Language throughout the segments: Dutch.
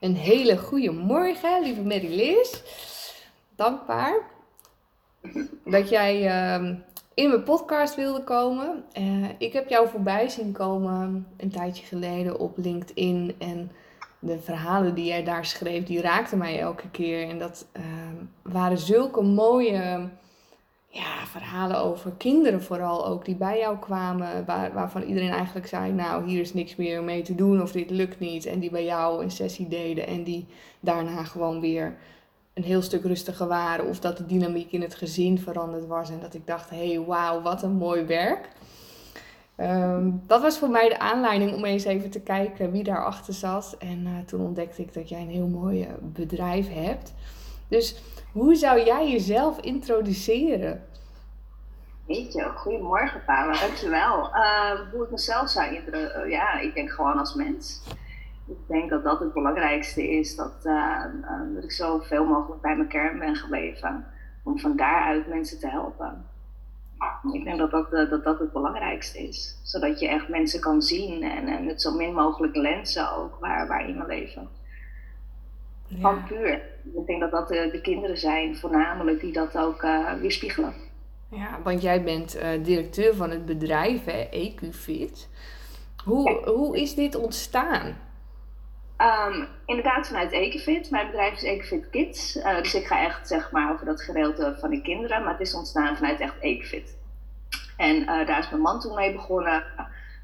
Een hele goede morgen, lieve Mary-Liz. Dankbaar dat jij ehm, in mijn podcast wilde komen. Uh, ik heb jou voorbij zien komen een tijdje geleden op LinkedIn. En de verhalen die jij daar schreef, die raakten mij elke keer. En dat ehm, waren zulke mooie ja, verhalen over kinderen vooral ook, die bij jou kwamen, waar, waarvan iedereen eigenlijk zei, nou, hier is niks meer mee te doen of dit lukt niet. En die bij jou een sessie deden en die daarna gewoon weer een heel stuk rustiger waren. Of dat de dynamiek in het gezin veranderd was en dat ik dacht, hé, hey, wauw, wat een mooi werk. Ehm, dat was voor mij de aanleiding om eens even te kijken wie daarachter zat. En uh, toen ontdekte ik dat jij een heel mooi eh, bedrijf hebt. Dus hoe zou jij jezelf introduceren? Weet je, goedemorgen Paula, dankjewel. Uh, hoe ik mezelf zou introduceren? Uh, ja, ik denk gewoon als mens. Ik denk dat dat het belangrijkste is, dat, uh, dat ik zoveel mogelijk bij mijn kern ben gebleven. Om van daaruit mensen te helpen. Ik denk dat dat, dat, dat het belangrijkste is. Zodat je echt mensen kan zien en, en met zo min mogelijk lenzen ook waar, waar in mijn leven. Van puur. Ik denk dat dat de, de, kinderen zijn voornamelijk die dat ook uh, weerspiegelen. Ja, want jij bent uh, directeur van het bedrijf, hè, EQFit. Hoe, ja. hoe is dit ontstaan? Um, inderdaad vanuit EQFit. Mijn bedrijf is EQFit Kids. Uh, dus ik ga echt zeg maar over dat gedeelte van de kinderen. Maar het is ontstaan vanuit echt EQFit. En daar is mijn man toen mee begonnen.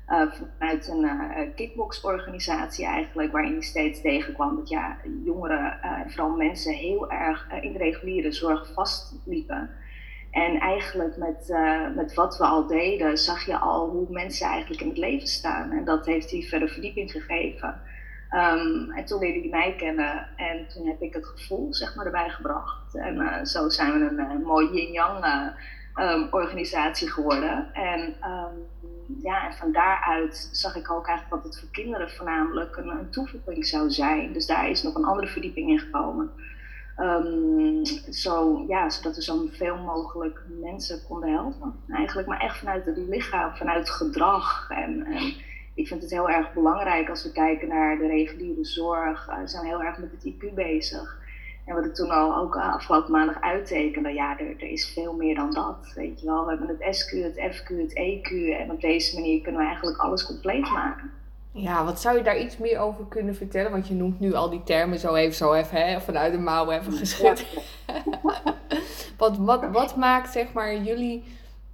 Uh, vanuit een uh, kickboxorganisatie eigenlijk, waarin hij steeds tegenkwam dat ja, jongeren en uh, vooral mensen heel erg in de reguliere zorg vastliepen. En eigenlijk met, met wat we al deden, zag je al hoe mensen eigenlijk in het leven staan. En dat heeft hij verder verdieping gegeven. Um, en toen leerde hij mij kennen en toen heb ik het gevoel zeg maar, erbij gebracht. En zo zijn we een mooi yin-yang um, organisatie geworden. En um, ja, en van daaruit zag ik ook eigenlijk dat het voor kinderen voornamelijk een, toevoeging zou zijn. Dus daar is nog een andere verdieping in gekomen. Um, zo, ja, zodat we zo veel mogelijk mensen konden helpen. Eigenlijk, maar echt vanuit het lichaam, vanuit gedrag. En, en ik vind het heel erg belangrijk als we kijken naar de reguliere zorg. Uh, we zijn heel erg met het IQ bezig. En wat ik toen al ook afgelopen maandag uittekende, ja, er, er, is veel meer dan dat. Weet je wel, we hebben het SQ, het FQ, het EQ. En op deze manier kunnen we eigenlijk alles compleet maken. Ja, wat zou je daar iets meer over kunnen vertellen? Want je noemt nu al die termen zo even, zo even hè, vanuit de mouw even geschud. Ja. wat, wat, wat maakt zeg maar jullie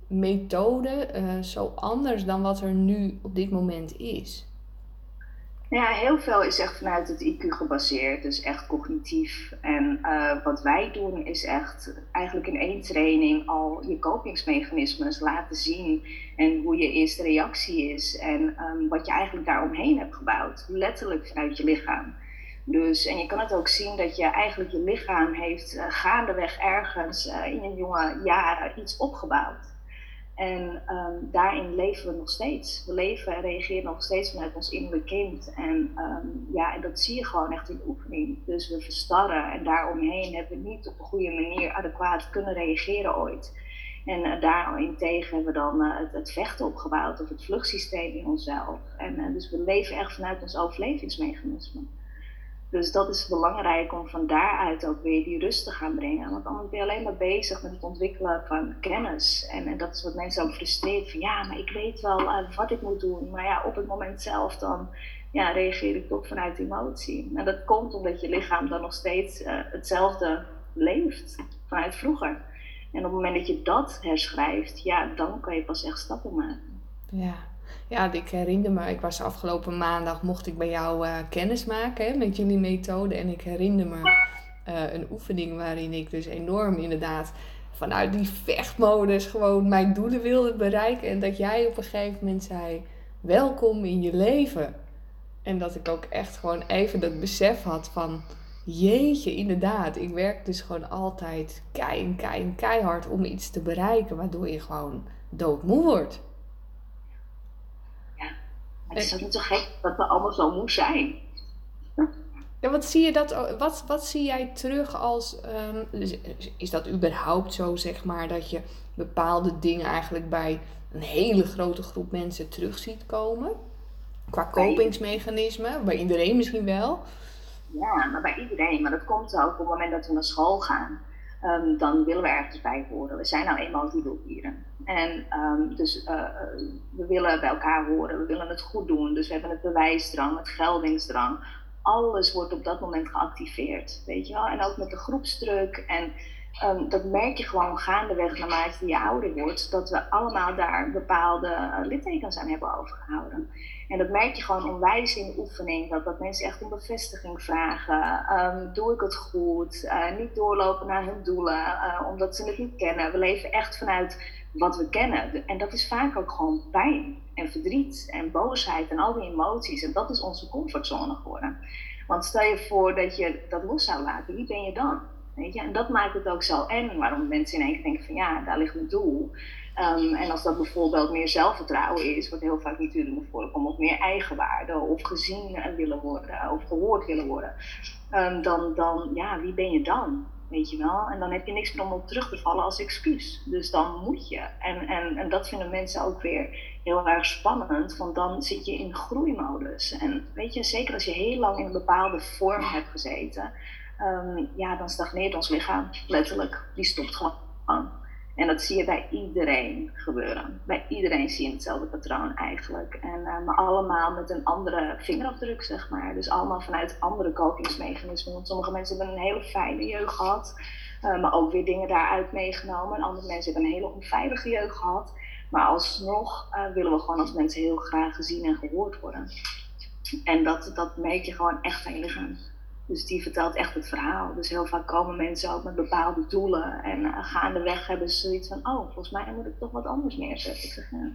methode uh, zo anders dan wat er nu op dit moment is? Ja, heel veel is echt vanuit het IQ gebaseerd, dus echt cognitief. En uh, wat wij doen is echt eigenlijk in één training al je kopingsmechanismes laten zien en hoe je eerste reactie is en um, wat je eigenlijk daaromheen hebt gebouwd, letterlijk vanuit je lichaam. Dus, en je kan het ook zien dat je eigenlijk je lichaam heeft uh, gaandeweg ergens uh, in je jonge jaren iets opgebouwd. En um, daarin leven we nog steeds. We leven en reageren nog steeds vanuit ons innerlijke kind. En um, ja, en dat zie je gewoon echt in de oefening. Dus we verstarren en daaromheen hebben we niet op een goede manier adequaat kunnen reageren ooit. En uh, daarentegen hebben we dan uh, het, vechten opgebouwd of het vluchtsysteem in onszelf. En uh, dus we leven echt vanuit ons overlevingsmechanisme. Dus dat is belangrijk om van daaruit ook weer die rust te gaan brengen. Want anders ben je alleen maar bezig met het ontwikkelen van kennis. En, en dat is wat mensen ook frustreert. Van ja, maar ik weet wel uh, wat ik moet doen. Maar ja, op het moment zelf dan ja, reageer ik toch vanuit emotie. En dat komt omdat je lichaam dan nog steeds uh, hetzelfde leeft vanuit vroeger. En op het moment dat je dat herschrijft, ja, dan kan je pas echt stappen maken. Ja, ja, ik herinner me, ik was afgelopen maandag, mocht ik bij jou uh, kennis maken hè, met jullie methode. En ik herinner me uh, een oefening waarin ik dus enorm inderdaad vanuit die vechtmodus gewoon mijn doelen wilde bereiken. En dat jij op een gegeven moment zei, welkom in je leven. En dat ik ook echt gewoon even dat besef had van, jeetje, inderdaad. Ik werk dus gewoon altijd kei kei en keihard om iets te bereiken, waardoor je gewoon doodmoe wordt. Het is ook niet zo gek dat we allemaal zo moe zijn. Ja, wat zie je dat, wat, wat zie jij terug als, um, is dat überhaupt zo zeg maar, dat je bepaalde dingen eigenlijk bij een hele grote groep mensen terug ziet komen? Qua kopingsmechanismen, bij iedereen misschien wel. Ja, maar bij iedereen. Maar dat komt ook op het moment dat we naar school gaan. Ehm, dan willen we ergens bij horen. We zijn nou eenmaal diedeldieren. En um, dus uh, we willen bij elkaar horen, we willen het goed doen. Dus we hebben het bewijsdrang, het geldingsdrang. Alles wordt op dat moment geactiveerd, weet je wel. En ook met de groepsdruk. En um, dat merk je gewoon gaandeweg naarmate je ouder wordt. Dat we allemaal daar bepaalde uh, littekens aan hebben overgehouden. En dat merk je gewoon onwijs in de oefening. Dat, dat mensen echt om bevestiging vragen. Um, doe ik het goed? Niet doorlopen naar hun doelen, omdat ze het niet kennen. We leven echt vanuit wat we kennen. En dat is vaak ook gewoon pijn en verdriet en boosheid en al die emoties. En dat is onze comfortzone geworden. Want stel je voor dat je dat los zou laten, wie ben je dan? Weet je? En dat maakt het ook zo en waarom mensen in één keer denken van ja, daar ligt mijn doel. Um, en als dat bijvoorbeeld meer zelfvertrouwen is, wat heel vaak natuurlijk naar voren of meer eigenwaarde, of gezien willen worden, of gehoord willen worden, um, dan, dan, ja, wie ben je dan? Weet je wel? En dan heb je niks meer om op terug te vallen als excuus. Dus dan moet je. En, en, en dat vinden mensen ook weer heel erg spannend, want dan zit je in groeimodus. En weet je, zeker als je heel lang in een bepaalde vorm hebt gezeten, um, ja, dan stagneert ons lichaam letterlijk. Die stopt gewoon. En dat zie je bij iedereen gebeuren. Bij iedereen zie je hetzelfde patroon eigenlijk. En, uh, maar allemaal met een andere vingerafdruk, zeg maar. Dus allemaal vanuit andere kopingsmechanismen. Want sommige mensen hebben een hele fijne jeugd gehad. Uh, maar ook weer dingen daaruit meegenomen. En andere mensen hebben een hele onveilige jeugd gehad. Maar alsnog uh, willen we gewoon als mensen heel graag gezien en gehoord worden. En dat, dat merk je gewoon echt aan je lichaam. Dus die vertelt echt het verhaal. Dus heel vaak komen mensen ook met bepaalde doelen. En uh, gaandeweg hebben ze zoiets van: oh, volgens mij moet ik toch wat anders neerzetten. Ik zeg, ja.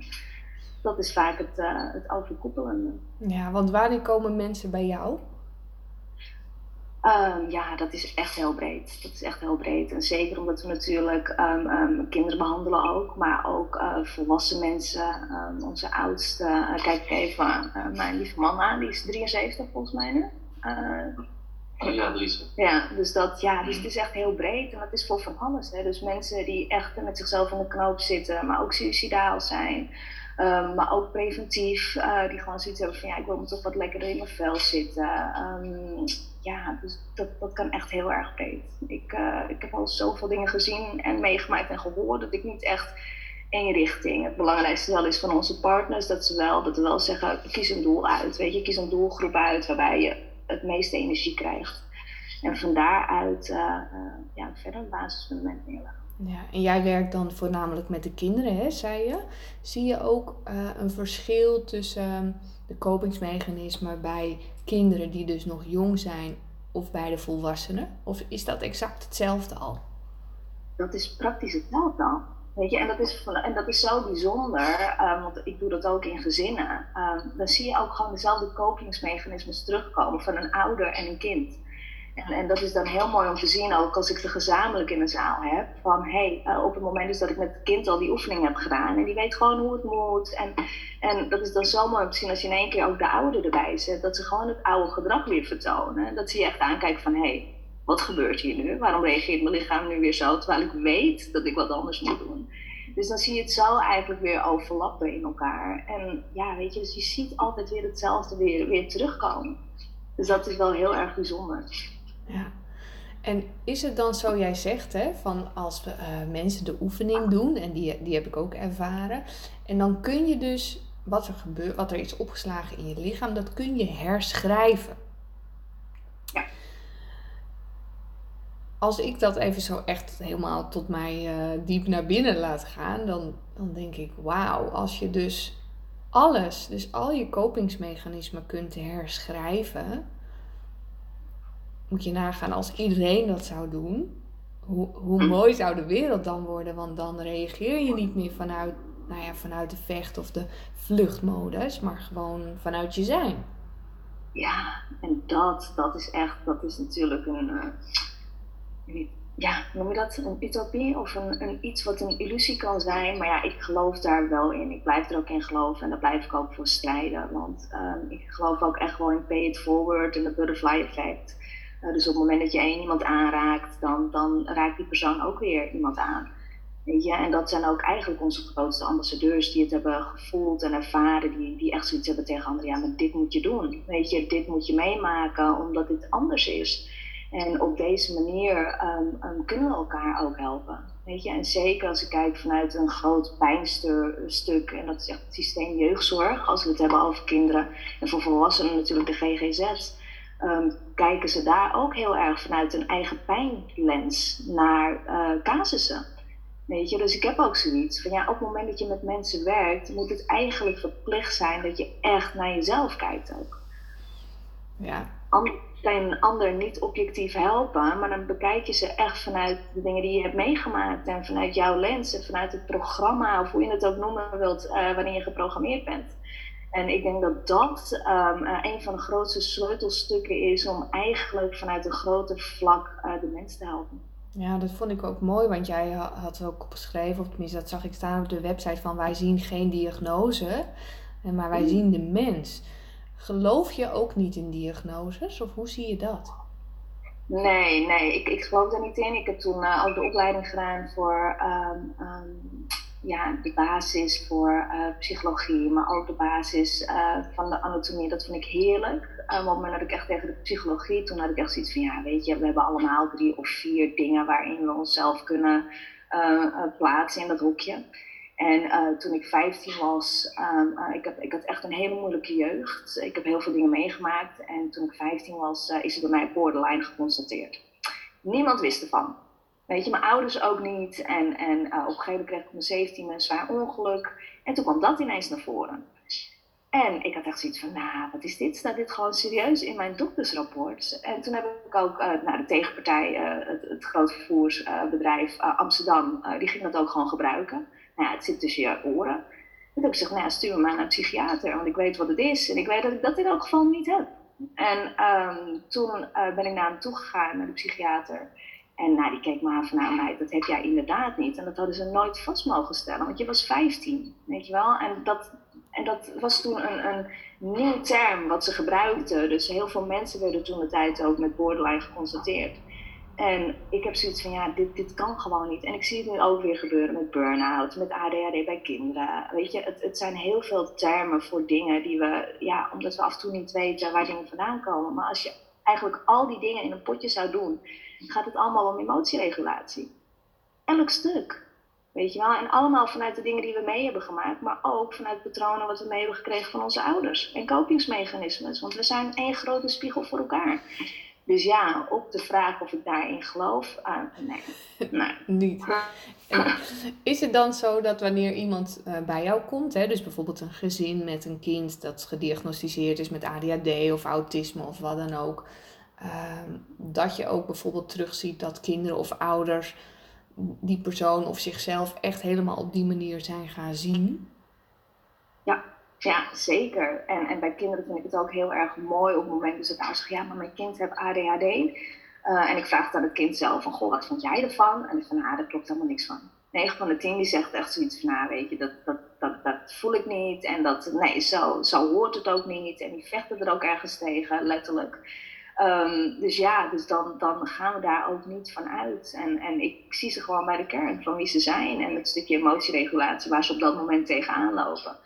Dat is vaak het, uh, het overkoepelende. Ja, want wanneer komen mensen bij jou? Um, ja, dat is echt heel breed. Dat is echt heel breed. En zeker omdat we natuurlijk um, um, kinderen behandelen ook, maar ook uh, volwassen mensen. onze oudste, uh, kijk even, mijn lieve mama, die is 73 volgens mij nu. Ja. Ja, dus, dat, ja, dus het is echt heel breed en dat is voor van alles. Hè. Dus mensen die echt met zichzelf in de knoop zitten, maar ook suicidaal zijn. Um, maar ook preventief, uh, die gewoon zoiets hebben van ja, ik wil me toch wat lekkerder in mijn vel zitten. Um, ja, dus dat, dat kan echt heel erg breed. Ik, uh, ik heb al zoveel dingen gezien en meegemaakt en gehoord dat ik niet echt één richting. Het belangrijkste wel is van onze partners dat ze wel, dat we wel zeggen, kies een doel uit. Weet je, kies een doelgroep uit waarbij je het meeste energie krijgt. En van daaruit uh, uh, ja, verder een basisfundament neerleggen. Ja, en jij werkt dan voornamelijk met de kinderen, hè, zei je. Zie je ook uh, een verschil tussen de kopingsmechanismen bij kinderen die dus nog jong zijn of bij de volwassenen? Of is dat exact hetzelfde al? Dat is praktisch hetzelfde al. Weet je, en dat is, en dat is zo bijzonder, um, want ik doe dat ook in gezinnen. Um, dan zie je ook gewoon dezelfde kopingsmechanismes terugkomen van een ouder en een kind. En, en, dat is dan heel mooi om te zien, ook als ik ze gezamenlijk in een zaal heb. Van hé, hey, uh, op het moment dus dat ik met het kind al die oefening heb gedaan. En die weet gewoon hoe het moet. En, en dat is dan zo mooi om te zien als je in één keer ook de ouder erbij zet. Dat ze gewoon het oude gedrag weer vertonen. Dat ze je echt aankijken van hé, hey, wat gebeurt hier nu? Waarom reageert mijn lichaam nu weer zo? Terwijl ik weet dat ik wat anders moet doen. Dus dan zie je het zo eigenlijk weer overlappen in elkaar. En ja, weet je, dus je ziet altijd weer hetzelfde weer, weer terugkomen. Dus dat is wel heel erg bijzonder. Ja. En is het dan zo, jij zegt, hè, van als we, uh, mensen de oefening doen, en die, die heb ik ook ervaren, en dan kun je dus wat er gebeurt, wat er is opgeslagen in je lichaam, dat kun je herschrijven. Ja. Als ik dat even zo echt helemaal tot mij uh, diep naar binnen laat gaan, dan, dan denk ik, wauw, als je dus alles, dus al je kopingsmechanismen kunt herschrijven, moet je nagaan als iedereen dat zou doen. Hoe, hoe mooi zou de wereld dan worden? Want dan reageer je niet meer vanuit, nou ja, vanuit de vecht- of de vluchtmodus, maar gewoon vanuit je zijn. Ja, en dat, dat is echt, dat is natuurlijk een, uh, ja, noem je dat? Een utopie of een, een, iets wat een illusie kan zijn. Maar ja, ik geloof daar wel in. Ik blijf er ook in geloven en daar blijf ik ook voor strijden. Want um, ik geloof ook echt wel in pay it forward en de butterfly effect. Uh, dus op het moment dat je één iemand aanraakt, dan, dan raakt die persoon ook weer iemand aan. Weet je? En dat zijn ook eigenlijk onze grootste ambassadeurs die het hebben gevoeld en ervaren, die, die echt zoiets hebben tegen anderen. Ja, maar dit moet je doen. Weet je, dit moet je meemaken omdat dit anders is. En op deze manier um, kunnen we elkaar ook helpen. Weet je? En zeker als ik kijk vanuit een groot pijnstuk, en dat is echt het systeem jeugdzorg, als we het hebben over kinderen en voor volwassenen natuurlijk de GGZ. Um, kijken ze daar ook heel erg vanuit een eigen pijnlens naar uh, casussen. Weet je, dus ik heb ook zoiets van ja, op het moment dat je met mensen werkt, moet het eigenlijk verplicht zijn dat je echt naar jezelf kijkt ook. Ja. Anders kan een ander niet objectief helpen, maar dan bekijk je ze echt vanuit de dingen die je hebt meegemaakt en vanuit jouw lens en vanuit het programma, of hoe je het ook noemen wilt, uh, wanneer je geprogrammeerd bent. En ik denk dat dat um, uh, een van de grootste sleutelstukken is om eigenlijk vanuit een groter vlak uh, de mens te helpen. Ja, dat vond ik ook mooi, want jij had ook geschreven, of tenminste dat zag ik staan op de website van wij zien geen diagnose, maar wij mm. zien de mens. Geloof je ook niet in diagnoses of hoe zie je dat? Nee, nee, ik, ik geloof daar niet in. Ik heb toen uh, ook de opleiding gedaan voor um, um, ja, de basis voor uh, psychologie, maar ook de basis uh, van de anatomie. Dat vond ik heerlijk. Um, op het moment dat ik echt tegen de psychologie, toen had ik echt zoiets van, ja, weet je, we hebben allemaal drie of vier dingen waarin we onszelf kunnen plaatsen in dat hoekje. En uh, toen ik 15 was, um, uh, ik, heb, ik had echt een hele moeilijke jeugd. Ik heb heel veel dingen meegemaakt. En toen ik 15 was, uh, is er bij mij borderline geconstateerd. Niemand wist ervan. Weet je, mijn ouders ook niet. En, en op een gegeven moment kreeg ik op mijn 17 een zwaar ongeluk. En toen kwam dat ineens naar voren. En ik had echt zoiets van, nou, wat is dit? Staat dit gewoon serieus in mijn doktersrapport? En toen heb ik ook nou, de tegenpartij, het, het groot vervoersbedrijf Amsterdam, die ging dat ook gewoon gebruiken. Nou ja, het zit tussen je oren. En toen ik gezegd, nou stuur me maar naar een psychiater, want ik weet wat het is. En ik weet dat ik dat in elk geval niet heb. En um, toen ben ik naar hem toe gegaan, naar de psychiater. En nou, die keek me aan van, nou dat heb jij inderdaad niet. En dat hadden ze nooit vast mogen stellen, want je was 15, weet je wel. En dat, en dat was toen een, een nieuw term wat ze gebruikten. Dus heel veel mensen werden toen de tijd ook met borderline geconstateerd. En ik heb zoiets van, ja, dit, dit kan gewoon niet. En ik zie het nu ook weer gebeuren met burn-out, met ADHD bij kinderen. Weet je, het, het zijn heel veel termen voor dingen die we, ja, omdat we af en toe niet weten waar dingen vandaan komen. Maar als je eigenlijk al die dingen in een potje zou doen, gaat het allemaal om emotieregulatie. Elk stuk. Weet je wel? En allemaal vanuit de dingen die we mee hebben gemaakt, maar ook vanuit patronen wat we mee hebben gekregen van onze ouders. En kopingsmechanismes, want we zijn één grote spiegel voor elkaar. Dus ja, op de vraag of ik daarin geloof, uh, nee. nee. Niet. is het dan zo dat wanneer iemand uh, bij jou komt, hè, dus bijvoorbeeld een gezin met een kind dat gediagnosticeerd is met ADHD of autisme of wat dan ook, uh, dat je ook bijvoorbeeld terugziet dat kinderen of ouders die persoon of zichzelf echt helemaal op die manier zijn gaan zien? Ja, zeker. En, en bij kinderen vind ik het ook heel erg mooi op het moment dat ze daar zeggen, ja, maar mijn kind heeft ADHD. Uh, en ik vraag dan het kind zelf van, goh, wat vond jij ervan? En van, ah, daar klopt helemaal niks van. 9 van de 10 die zegt echt zoiets van, nou, weet je, dat, dat, dat, dat voel ik niet. En dat, nee, zo, zo hoort het ook niet. En die vechten er ook ergens tegen, letterlijk. Um, dus ja, dus dan, dan gaan we daar ook niet van uit. En, en ik zie ze gewoon bij de kern van wie ze zijn en het stukje emotieregulatie waar ze op dat moment tegenaan lopen.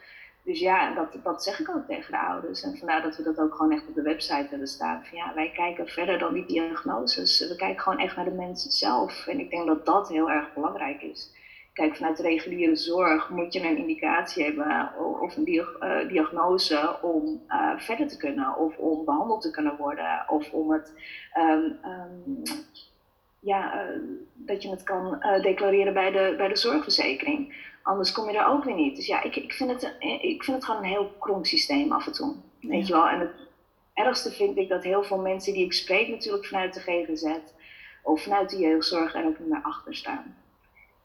Dus ja, dat, dat zeg ik ook tegen de ouders. En vandaar dat we dat ook gewoon echt op de website hebben staan. Van ja, wij kijken verder dan die diagnoses. We kijken gewoon echt naar de mensen zelf. En ik denk dat dat heel erg belangrijk is. Kijk, vanuit de reguliere zorg moet je een indicatie hebben of een uh, diagnose om uh, verder te kunnen of om behandeld te kunnen worden of om het, um, um, ja, uh, dat je het kan declareren bij de, bij de zorgverzekering. Anders kom je er ook weer niet. Dus ja, ik, ik, vind, het, ik vind het gewoon een heel krom systeem af en toe. Weet je wel? En het ergste vind ik dat heel veel mensen die ik spreek, natuurlijk vanuit de GGZ of vanuit de jeugdzorg, er ook niet meer achter staan.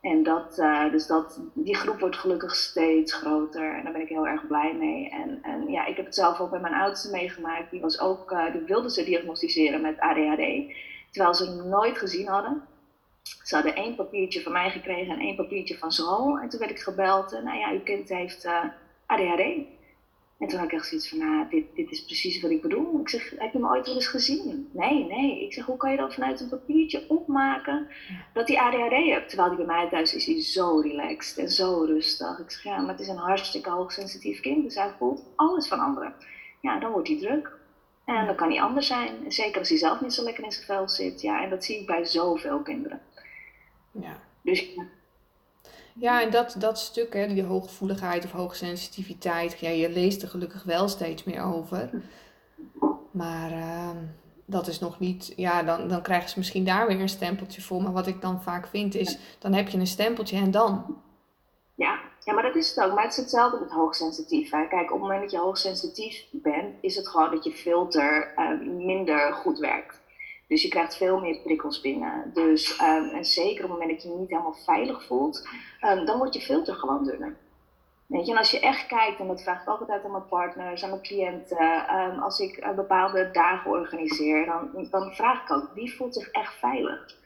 En dat, uh, dus dat, die groep wordt gelukkig steeds groter en daar ben ik heel erg blij mee. En, en ja, ik heb het zelf ook bij mijn oudste meegemaakt. Die, was ook, uh, die wilde ze diagnosticeren met ADHD, terwijl ze hem nooit gezien hadden. Ze hadden één papiertje van mij gekregen en één papiertje van school. En toen werd ik gebeld, uh, nou ja, uw kind heeft ADHD. En toen had ik echt zoiets van, nou, dit, dit is precies wat ik bedoel. Ik zeg, heb je me ooit wel eens gezien? Nee, nee. Ik zeg, hoe kan je dan vanuit een papiertje opmaken dat hij ADHD hebt? Terwijl hij bij mij thuis is, hij zo relaxed en zo rustig. Ik zeg, ja, maar het is een hartstikke hoogsensitief kind, dus hij voelt alles van anderen. Ja, dan wordt hij druk. En dan kan hij anders zijn. Zeker als hij zelf niet zo lekker in zijn vel zit. Ja, en dat zie ik bij zoveel kinderen. Ja. Dus Ja, en dat, dat stuk, hè, die hooggevoeligheid of hoogsensitiviteit, ja, je leest er gelukkig wel steeds meer over. Maar ehm, dat is nog niet, ja, dan, dan krijgen ze misschien daar weer een stempeltje voor. Maar wat ik dan vaak vind is, dan heb je een stempeltje en dan? Ja, ja, maar dat is het ook. Maar het is hetzelfde met hoogsensitief. Hè. Kijk, op het moment dat je hoogsensitief bent, is het gewoon dat je filter eh, minder goed werkt. Dus je krijgt veel meer prikkels binnen. Dus, ehm, en zeker op het moment dat je je niet helemaal veilig voelt, ehm, dan wordt je filter gewoon dunner. Weet je, en als je echt kijkt, en dat vraag ik altijd aan mijn partners, aan mijn cliënten, ehm, als ik eh, bepaalde dagen organiseer, dan, dan vraag ik ook, wie voelt zich echt veilig?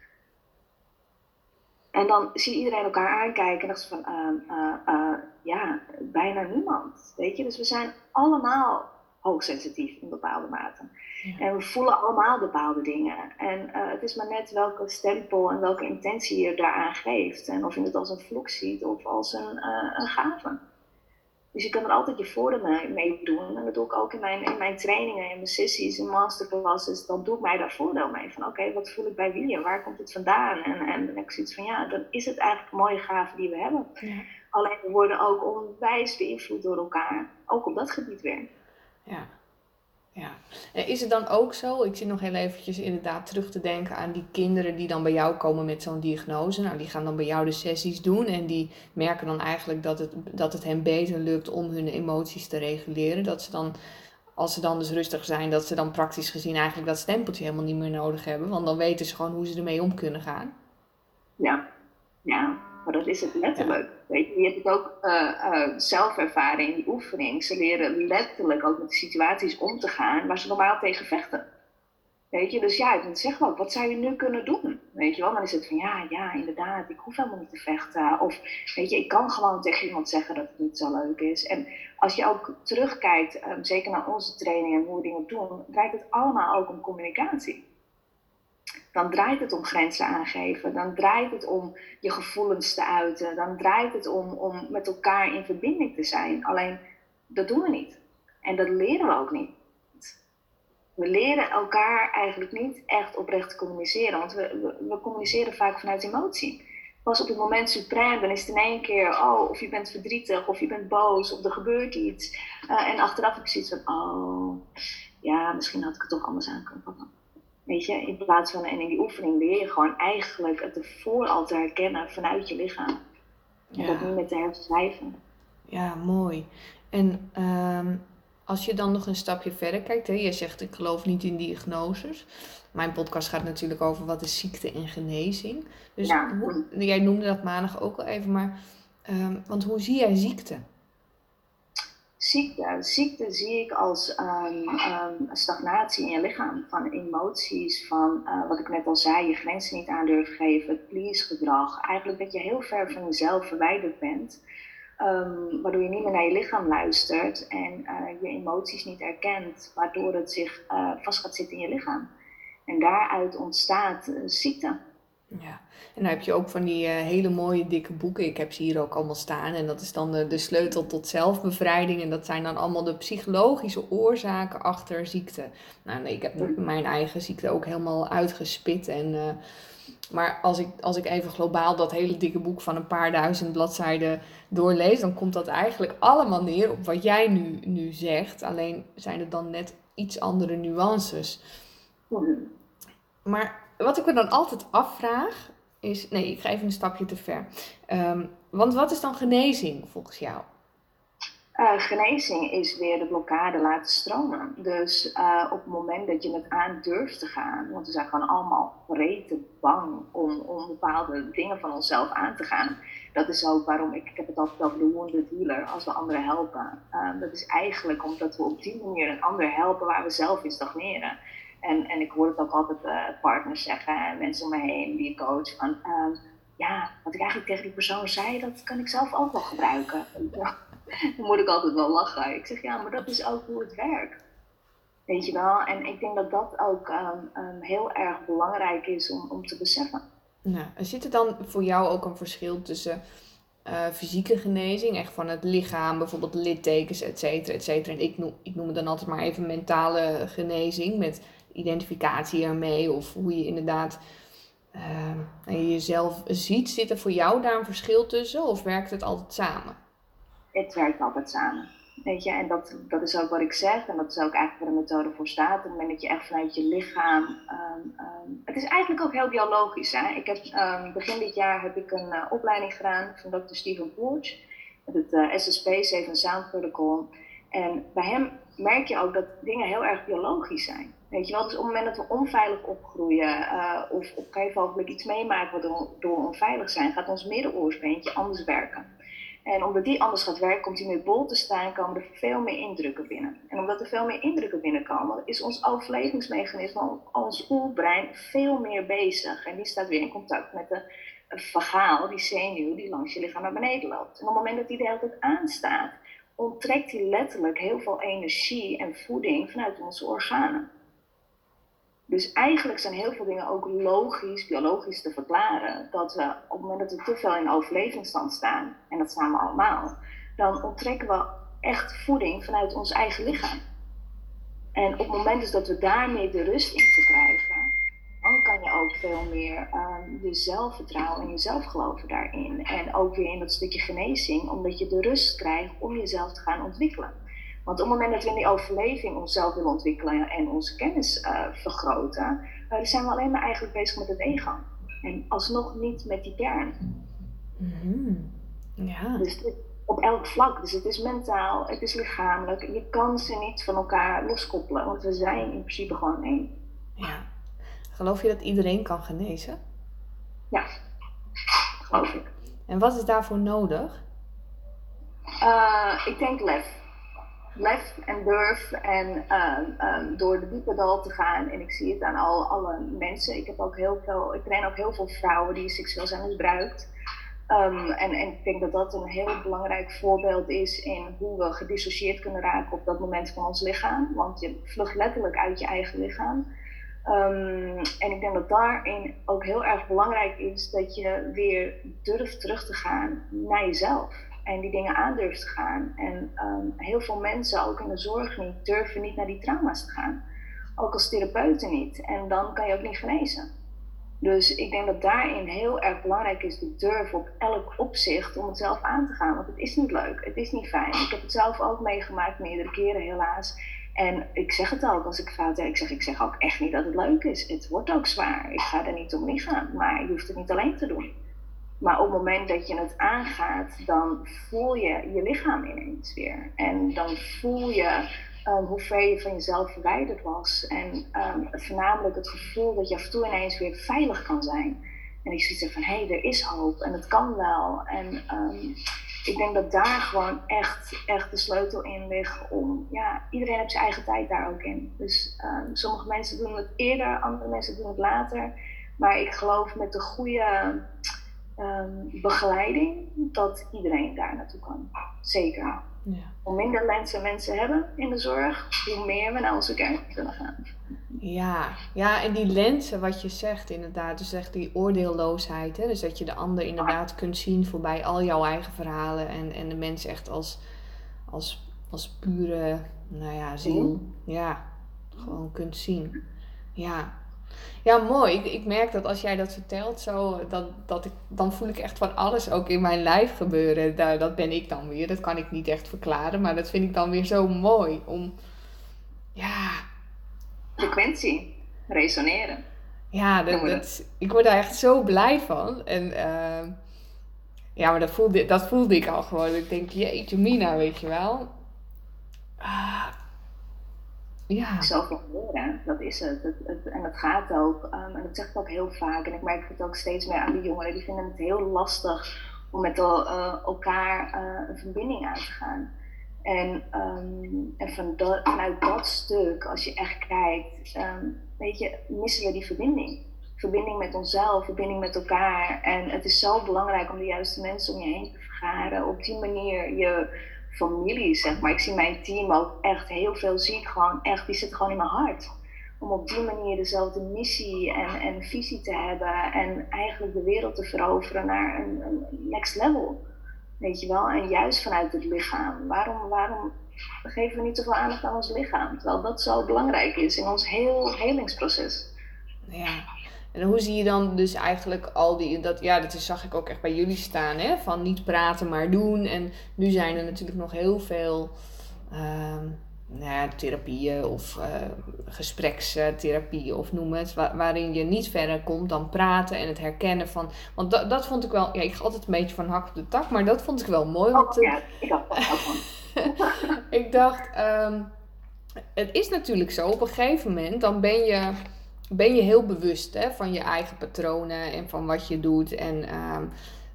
En dan zie iedereen elkaar aankijken en dacht van, uh, uh, ja, bijna niemand. Weet je, dus we zijn allemaal hoogsensitief in bepaalde mate. En we voelen allemaal bepaalde dingen. En uh, het is maar net welke stempel en welke intentie je daaraan geeft. En of je het als een vloek ziet of als een, uh, een gave. Dus je kan er altijd je voordeel mee doen. En dat doe ik ook in mijn, in mijn trainingen, in mijn sessies, in masterclasses. Dan doe ik mij daar voordeel mee. Van oké, okay, wat voel ik bij wie en waar komt het vandaan? En, en dan heb ik zoiets van ja, dan is het eigenlijk een mooie gave die we hebben. Ja. Alleen we worden ook onwijs beïnvloed door elkaar. Ook op dat gebied weer. Ja. Ja. Is het dan ook zo, ik zit nog heel eventjes inderdaad terug te denken aan die kinderen die dan bij jou komen met zo'n diagnose. Nou, die gaan dan bij jou de sessies doen en die merken dan eigenlijk dat het, dat het hen beter lukt om hun emoties te reguleren. Dat ze dan, als ze dan dus rustig zijn, dat ze dan praktisch gezien eigenlijk dat stempeltje helemaal niet meer nodig hebben. Want dan weten ze gewoon hoe ze ermee om kunnen gaan. Ja, ja. Maar dat is het letterlijk. Weet je, je hebt het ook uh, uh, zelf ervaren in die oefening. Ze leren letterlijk ook met de situaties om te gaan waar ze normaal tegen vechten. Weet je, dus ja, dan zeggen we ook, wat zou je nu kunnen doen? Weet je wel, dan is het van ja, ja, inderdaad, ik hoef helemaal niet te vechten. Of weet je, ik kan gewoon tegen iemand zeggen dat het niet zo leuk is. En als je ook terugkijkt, um, zeker naar onze training en hoe we dingen doen, draait het allemaal ook om communicatie dan draait het om grenzen aangeven. Dan draait het om je gevoelens te uiten. Dan draait het om, om met elkaar in verbinding te zijn. Alleen dat doen we niet. En dat leren we ook niet. We leren elkaar eigenlijk niet echt oprecht communiceren. Want we, we, communiceren vaak vanuit emotie. Pas op het moment suprem, dan is het in één keer, oh, of je bent verdrietig, of je bent boos, of er gebeurt iets. Uh, en achteraf heb je zoiets van, oh, ja, misschien had ik het toch anders aan kunnen pakken. Weet je, in plaats van, en in die oefening leer je gewoon eigenlijk het ervoor al te herkennen vanuit je lichaam. En dat niet met te herschrijven. Ja, mooi. En um, als je dan nog een stapje verder kijkt, hè, je zegt ik geloof niet in diagnoses. Mijn podcast gaat natuurlijk over wat is ziekte en genezing. Dus ja. hoe, jij noemde dat maandag ook al even, maar um, want hoe zie jij ziekte? Ziekte. Ziekte zie ik als um, stagnatie in je lichaam. Van emoties, van uh, wat ik net al zei, je grenzen niet aan durven geven, het please-gedrag. Eigenlijk dat je heel ver van jezelf verwijderd bent. Um, waardoor je niet meer naar je lichaam luistert en uh, je emoties niet erkent, waardoor het zich uh, vast gaat zitten in je lichaam. En daaruit ontstaat ziekte. Ja, en dan heb je ook van die uh, hele mooie dikke boeken. Ik heb ze hier ook allemaal staan. En dat is dan de, de sleutel tot zelfbevrijding. En dat zijn dan allemaal de psychologische oorzaken achter ziekte. Nou, nee, ik heb mijn eigen ziekte ook helemaal uitgespit. En, uh, maar als ik, als ik even globaal dat hele dikke boek van een paar duizend bladzijden doorlees, dan komt dat eigenlijk allemaal neer op wat jij nu, nu zegt. Alleen zijn er dan net iets andere nuances. Maar wat ik me dan altijd afvraag is. Nee, ik ga even een stapje te ver. Um, want wat is dan genezing volgens jou? Uh, genezing is weer de blokkade laten stromen. Dus uh, op het moment dat je het aan durft te gaan, want we zijn gewoon allemaal rete bang om, om bepaalde dingen van onszelf aan te gaan. Dat is ook waarom ik, ik heb het altijd over de wounded healer, als we anderen helpen. Uh, dat is eigenlijk omdat we op die manier een ander helpen waar we zelf in stagneren. En, en ik hoor het ook altijd uh, partners zeggen en mensen om me heen die ik coach. Van, uh, ja, wat ik eigenlijk tegen die persoon zei, dat kan ik zelf ook wel gebruiken. dan moet ik altijd wel lachen. Ik zeg, ja, maar dat is ook hoe het werkt. Weet je wel? En ik denk dat dat ook ehm, ehm, heel erg belangrijk is om, om te beseffen. Nou, zit er dan voor jou ook een verschil tussen uh, fysieke genezing, echt van het lichaam, bijvoorbeeld littekens, et cetera, et cetera. En ik noem, ik noem het dan altijd maar even mentale genezing met identificatie ermee of hoe je inderdaad uh, jezelf ziet. Zit er voor jou daar een verschil tussen of werkt het altijd samen? Het werkt altijd samen. Weet je, en dat, dat is ook wat ik zeg, en dat is ook eigenlijk waar de methode voor staat. Op het moment dat je echt vanuit je lichaam. Um, um, het is eigenlijk ook heel biologisch. Hè? Ik heb, um, begin dit jaar heb ik een uh, opleiding gedaan van Dr. Stephen Porch. Met het uh, SSP, Safe Sound Protocol. En bij hem merk je ook dat dingen heel erg biologisch zijn. Weet je wel, dus op het moment dat we onveilig opgroeien uh, of op een gegeven moment iets meemaken waardoor we onveilig zijn, gaat ons middenoorsbeentje anders werken. En omdat die anders gaat werken, komt hij meer bol te staan, komen er veel meer indrukken binnen. En omdat er veel meer indrukken binnenkomen, is ons overlevingsmechanisme, ons oerbrein, veel meer bezig. En die staat weer in contact met de vagaal, die zenuw, die langs je lichaam naar beneden loopt. En op het moment dat die de hele tijd aanstaat, onttrekt hij letterlijk heel veel energie en voeding vanuit onze organen. Dus eigenlijk zijn heel veel dingen ook logisch, biologisch te verklaren. Dat we op het moment dat we te veel in overlevingsstand staan, en dat staan we allemaal, dan onttrekken we echt voeding vanuit ons eigen lichaam. En op het moment dus dat we daarmee de rust in verkrijgen, dan kan je ook veel meer um, je zelfvertrouwen en je zelfgeloven daarin. En ook weer in dat stukje genezing, omdat je de rust krijgt om jezelf te gaan ontwikkelen. Want op het moment dat we in die overleving onszelf willen ontwikkelen en onze kennis uh, vergroten, uh, dan zijn we alleen maar eigenlijk bezig met het ego. En alsnog niet met die kern. Mm Ja. Dus op elk vlak. Dus het is mentaal, het is lichamelijk. Je kan ze niet van elkaar loskoppelen, want we zijn in principe gewoon één. Ja. Geloof je dat iedereen kan genezen? Ja, geloof ik. En wat is daarvoor nodig? Uh, ik denk lef lef en durf en uh, door de diepe dal te gaan. En ik zie het aan al, alle mensen. Ik, heb ook heel veel, ik train ook heel veel vrouwen die seksueel zijn misbruikt. Um, en, en ik denk dat dat een heel belangrijk voorbeeld is in hoe we gedissocieerd kunnen raken op dat moment van ons lichaam. Want je vlucht letterlijk uit je eigen lichaam. Um, en ik denk dat daarin ook heel erg belangrijk is dat je weer durft terug te gaan naar jezelf en die dingen aandurft te gaan. En um, heel veel mensen, ook in de zorg niet, durven niet naar die trauma's te gaan. Ook als therapeuten niet. En dan kan je ook niet genezen. Dus ik denk dat daarin heel erg belangrijk is de durf op elk opzicht om het zelf aan te gaan. Want het is niet leuk, het is niet fijn. Ik heb het zelf ook meegemaakt meerdere keren helaas. En ik zeg het ook als ik fout heb. Ik zeg, ik zeg ook echt niet dat het leuk is. Het wordt ook zwaar. Ik ga er niet om gaan. Maar je hoeft het niet alleen te doen. Maar op het moment dat je het aangaat, dan voel je je lichaam ineens weer. En dan voel je um, hoe ver je van jezelf verwijderd was. En um, voornamelijk het gevoel dat je af en toe ineens weer veilig kan zijn. En ik zie van, hé, hey, er is hoop en het kan wel. En um, ik denk dat daar gewoon echt, echt de sleutel in ligt om, ja, iedereen heeft zijn eigen tijd daar ook in. Dus sommige mensen doen het eerder, andere mensen doen het later. Maar ik geloof met de goede um, begeleiding, dat iedereen daar naartoe kan. Zeker. Ja. Hoe minder mensen mensen hebben in de zorg, hoe meer we naar onze kern kunnen gaan. Ja, ja, en die lenzen, wat je zegt inderdaad, dus echt die oordeelloosheid. Hè? Dus dat je de ander inderdaad kunt zien voorbij al jouw eigen verhalen en, en de mens echt als, als, als pure, nou ja, ziel. Ja, gewoon kunt zien. Ja, ja, mooi. Ik, ik merk dat als jij dat vertelt, zo, dat, dat ik, dan voel ik echt van alles ook in mijn lijf gebeuren. Daar, dat ben ik dan weer. Dat kan ik niet echt verklaren, maar dat vind ik dan weer zo mooi. Om, ja... Frequentie, resoneren. Ja, dat, dat, ik word daar echt zo blij van. En uh, ja, maar dat voelde, dat voelde ik al gewoon. Ik denk, jeetje mina, weet je wel. Ah, ja. zoveel leren. Dat is het. het, en dat gaat ook. Um, en dat zeg ik ook heel vaak. En ik merk het ook steeds meer aan de jongeren. Die vinden het heel lastig om met el, uh, elkaar uh, een verbinding aan te gaan. En, dat, vanuit dat stuk, als je echt kijkt, um, weet je, missen we die verbinding. Verbinding met onszelf, verbinding met elkaar. En het is zo belangrijk om de juiste mensen om je heen te vergaren. Op die manier je familie, zeg maar. Ik zie mijn team ook echt heel veel zie ik gewoon echt, die zitten gewoon in mijn hart. Om op die manier dezelfde missie en, en visie te hebben en eigenlijk de wereld te veroveren naar een, een next level. Weet je wel? En juist vanuit het lichaam. Waarom, waarom geven we niet zoveel aandacht aan ons lichaam? Terwijl dat zo belangrijk is in ons heel helingsproces. Ja, en hoe zie je dan dus eigenlijk al die, dat, ja, dat zag ik ook echt bij jullie staan, hè? Van niet praten, maar doen. En nu zijn er natuurlijk nog heel veel uh, nou ja, therapieën of uh, gesprekstherapieën of noem het, waarin je niet verder komt dan praten en het herkennen van. Want dat, dat vond ik wel, ja, ik ga altijd een beetje van hak op de tak, maar dat vond ik wel mooi. Want, oh, ja, ik dacht ik dacht, um, het is natuurlijk zo, op een gegeven moment dan ben je ben je heel bewust hè, van je eigen patronen en van wat je doet. En, ehm,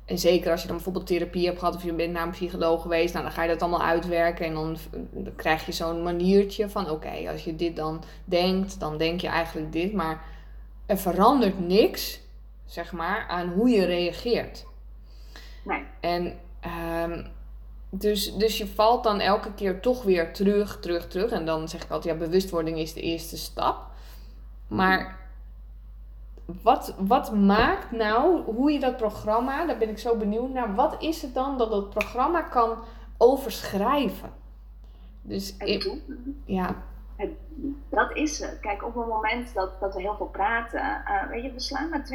en zeker als je dan bijvoorbeeld therapie hebt gehad of je bent naar een psycholoog geweest, nou, dan ga je dat allemaal uitwerken en dan, dan krijg je zo'n maniertje van oké, als je dit dan denkt, dan denk je eigenlijk dit. Maar er verandert niks, zeg maar, aan hoe je reageert. Nee. En um, dus, dus je valt dan elke keer toch weer terug, terug, terug. En dan zeg ik altijd, ja, bewustwording is de eerste stap. Maar wat, wat maakt nou hoe je dat programma, daar ben ik zo benieuwd naar, wat is het dan dat dat programma kan overschrijven? Dus ik, ja. dat is het. Kijk, op het moment dat, dat we heel veel praten, uh, weet je, we slaan maar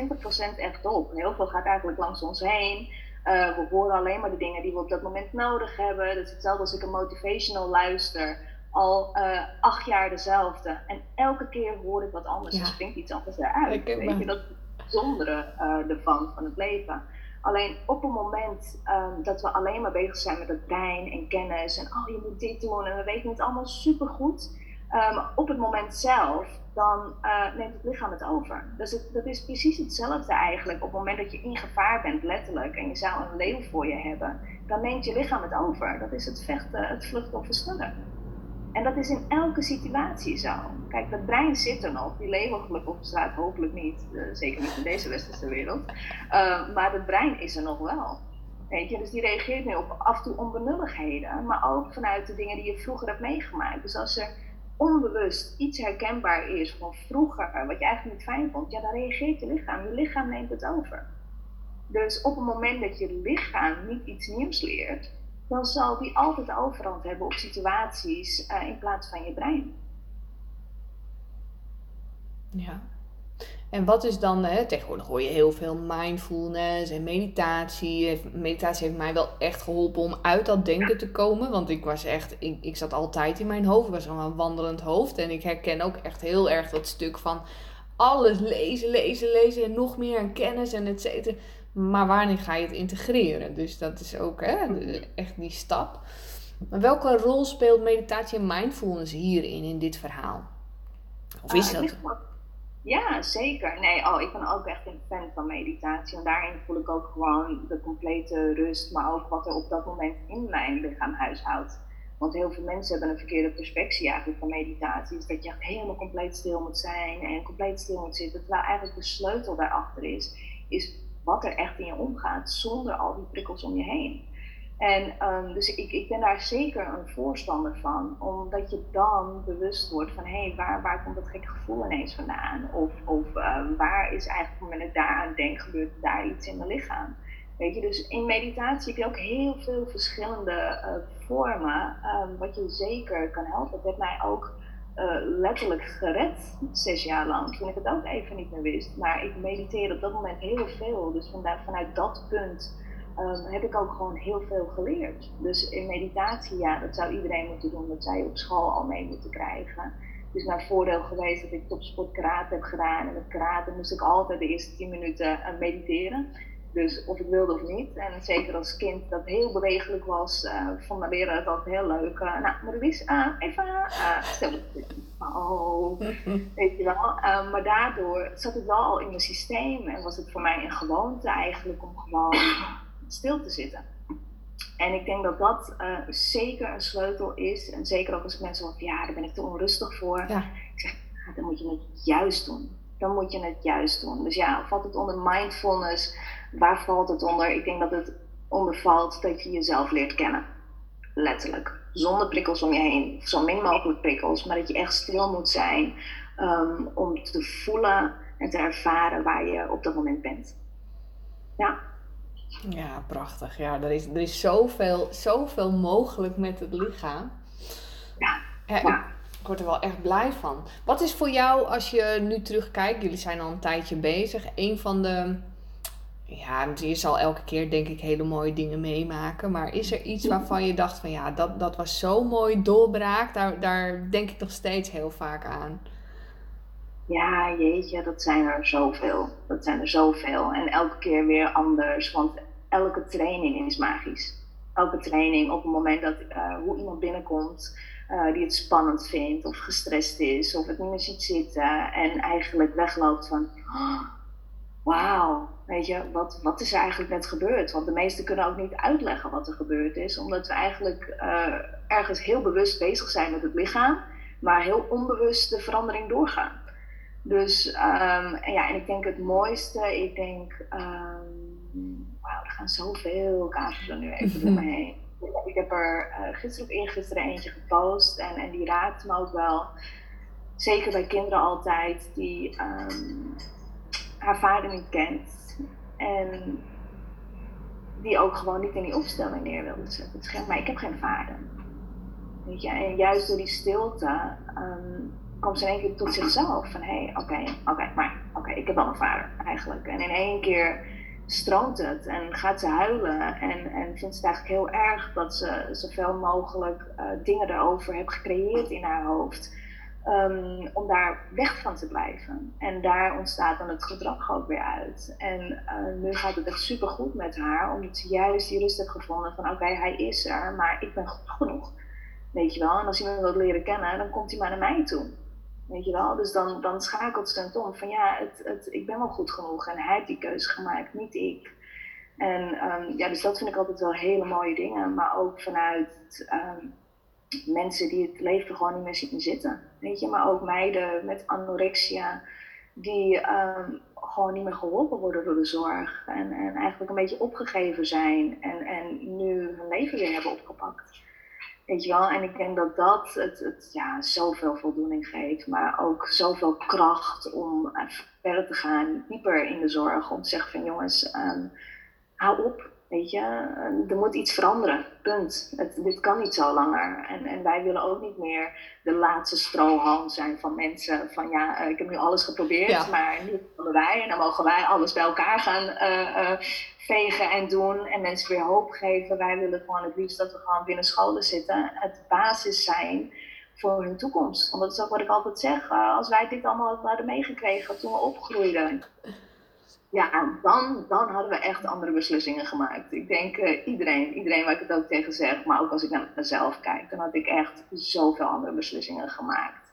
20% echt op. Heel veel gaat eigenlijk langs ons heen. Uh, we horen alleen maar de dingen die we op dat moment nodig hebben. Dat is hetzelfde als ik een motivational luister al uh, acht jaar dezelfde. En elke keer hoor ik wat anders. Ja. Er springt iets anders eruit. Weet je, dat is het bijzondere uh, ervan, van het leven. Alleen op het moment um, dat we alleen maar bezig zijn met het brein en kennis en oh je moet dit doen en we weten het allemaal supergoed. Um, op het moment zelf, dan uh, neemt het lichaam het over. Dus het, dat is precies hetzelfde eigenlijk. Op het moment dat je in gevaar bent, letterlijk, en je zou een leeuw voor je hebben, dan neemt je lichaam het over. Dat is het vechten, het vluchten of versnellen. En dat is in elke situatie zo. Kijk, dat brein zit er nog. Die leven gelukkig op straat hopelijk niet. Uh, zeker niet in deze westerse wereld. Uh, maar het brein is er nog wel. Weet je, dus die reageert nu op af en toe onbenulligheden. Maar ook vanuit de dingen die je vroeger hebt meegemaakt. Dus als er onbewust iets herkenbaar is van vroeger, wat je eigenlijk niet fijn vond, ja, dan reageert je lichaam. Je lichaam neemt het over. Dus op het moment dat je lichaam niet iets nieuws leert, dan zal die altijd overhand hebben op situaties uh, in plaats van je brein. Ja. En wat is dan, hè, tegenwoordig hoor je heel veel mindfulness en meditatie. Meditatie heeft mij wel echt geholpen om uit dat denken te komen. Want ik was echt, ik, ik zat altijd in mijn hoofd. Ik was een wandelend hoofd. En ik herken ook echt heel erg dat stuk van alles lezen, lezen, lezen. En nog meer aan kennis en et cetera. Maar wanneer ga je het integreren? Dus dat is ook hè, echt die stap. Maar welke rol speelt meditatie en mindfulness hierin, in dit verhaal? Of is uh, dat? Ja, zeker. Nee, oh, ik ben ook echt een fan van meditatie. En daarin voel ik ook gewoon de complete rust, maar ook wat er op dat moment in mijn lichaam huishoudt. Want heel veel mensen hebben een verkeerde perspectie eigenlijk van meditatie. Is dat je helemaal compleet stil moet zijn en compleet stil moet zitten. Terwijl eigenlijk de sleutel daarachter is, is wat er echt in je omgaat zonder al die prikkels om je heen. En um, dus ik, ik ben daar zeker een voorstander van, omdat je dan bewust wordt van hé, hey, waar, waar komt dat gekke gevoel ineens vandaan? Of, of um, waar is eigenlijk, wanneer ik daar aan denk, gebeurt daar iets in mijn lichaam? Dus in meditatie heb je ook heel veel verschillende uh, vormen, um, wat je zeker kan helpen. Het heeft mij ook uh, letterlijk gered, zes jaar lang, toen ik het ook even niet meer wist. Maar ik mediteerde op dat moment heel veel. Dus vanuit dat punt um, heb ik ook gewoon heel veel geleerd. Dus in meditatie, ja, dat zou iedereen moeten doen. Dat je op school al mee moeten krijgen. Het is mijn voordeel geweest dat ik topsport karate heb gedaan. En met karate moest ik altijd de eerste 10 minuten uh, mediteren. Dus of ik wilde of niet. En zeker als kind dat heel bewegelijk was, uh, vond mijn leraar het altijd heel leuk. Uh, nou, Maurice, uh, even stil. Oh, weet je wel. maar daardoor zat het wel al in mijn systeem en was het voor mij een gewoonte eigenlijk om gewoon stil te zitten. En ik denk dat dat zeker een sleutel is. En zeker ook als mensen zeggen, ja, daar ben ik te onrustig voor. Ja. Ik zeg, dan moet je het juist doen. Dan moet je het juist doen. Dus ja, valt het onder mindfulness? Waar valt het onder? Ik denk dat het onder valt dat je jezelf leert kennen. letterlijk. Zonder prikkels om je heen. Zo min mogelijk prikkels, maar dat je echt stil moet zijn um, om te voelen en te ervaren waar je op dat moment bent. Ja. Ja, prachtig. Ja, er is, er is zoveel, zoveel mogelijk met het lichaam. Ja. ja. Ik word er wel echt blij van. Wat is voor jou, als je nu terugkijkt, jullie zijn al een tijdje bezig, een van de. Ja, je zal elke keer denk ik hele mooie dingen meemaken. Maar is er iets waarvan je dacht van ja, dat, dat was zo mooi doorbraak. Daar, daar denk ik nog steeds heel vaak aan. Ja, jeetje, dat zijn er zoveel. Dat zijn er zoveel. En elke keer weer anders. Want elke training is magisch. Elke training op het moment dat uh, hoe iemand binnenkomt uh, die het spannend vindt of gestrest is of het niet meer ziet zitten en eigenlijk wegloopt van oh, wauw, weet je, wat, wat is er eigenlijk net gebeurd? Want de meesten kunnen ook niet uitleggen wat er gebeurd is, omdat we eigenlijk uh, ergens heel bewust bezig zijn met het lichaam, maar heel onbewust de verandering doorgaan. Dus um, en ja, en ik denk het mooiste, ik denk, um, wauw, er gaan zoveel casussen nu even door me heen. Ik heb er uh, gisteren of eergisteren eentje gepost en, en die raakt me ook wel. Zeker bij kinderen altijd die um, haar vader niet kent. En die ook gewoon niet in die opstelling neer wilde zetten. Het maar ik heb geen vader. Weet je? En juist door die stilte um, komt ze in één keer tot zichzelf. Van hé, hey, oké, oké, maar oké, ik heb wel een vader eigenlijk. En in één keer stroomt het en gaat ze huilen en, en vindt ze het eigenlijk heel erg dat ze zoveel mogelijk uh, dingen erover heeft gecreëerd in haar hoofd. Um, om daar weg van te blijven. En daar ontstaat dan het gedrag ook weer uit. En uh, nu gaat het echt super goed met haar, omdat ze juist die rust heeft gevonden van oké, hij is er, maar ik ben goed genoeg. Weet je wel, en als me wil leren kennen, dan komt hij maar naar mij toe. Weet je wel? Dus dan, dan schakelt ze het om van ja, het, het, ik ben wel goed genoeg en hij heeft die keuze gemaakt, niet ik. En um, ja, dus dat vind ik altijd wel hele mooie dingen. Maar ook vanuit um, mensen die het leven gewoon niet meer zien zitten. Weet je, maar ook meiden met anorexia die um, gewoon niet meer geholpen worden door de zorg. En, en eigenlijk een beetje opgegeven zijn en, en nu hun leven weer hebben opgepakt. Weet je wel, en ik denk dat dat het, ja, zoveel voldoening geeft, maar ook zoveel kracht om uh, verder te gaan, dieper in de zorg. Om te zeggen van jongens, um, hou op, weet je, er moet iets veranderen, punt. Het, dit kan niet zo langer. En, en wij willen ook niet meer de laatste strohalm zijn van mensen van ja, uh, ik heb nu alles geprobeerd, ja. maar nu willen wij en dan mogen wij alles bij elkaar gaan uh, vegen en doen en mensen weer hoop geven. Wij willen gewoon het liefst dat we gewoon binnen scholen zitten. Het basis zijn voor hun toekomst. Want dat is ook wat ik altijd zeg. Uh, als wij dit allemaal hadden meegekregen toen we opgroeiden. Ja, dan, dan hadden we echt andere beslissingen gemaakt. Ik denk uh, iedereen, iedereen waar ik het ook tegen zeg, maar ook als ik naar mezelf kijk, dan had ik echt zoveel andere beslissingen gemaakt.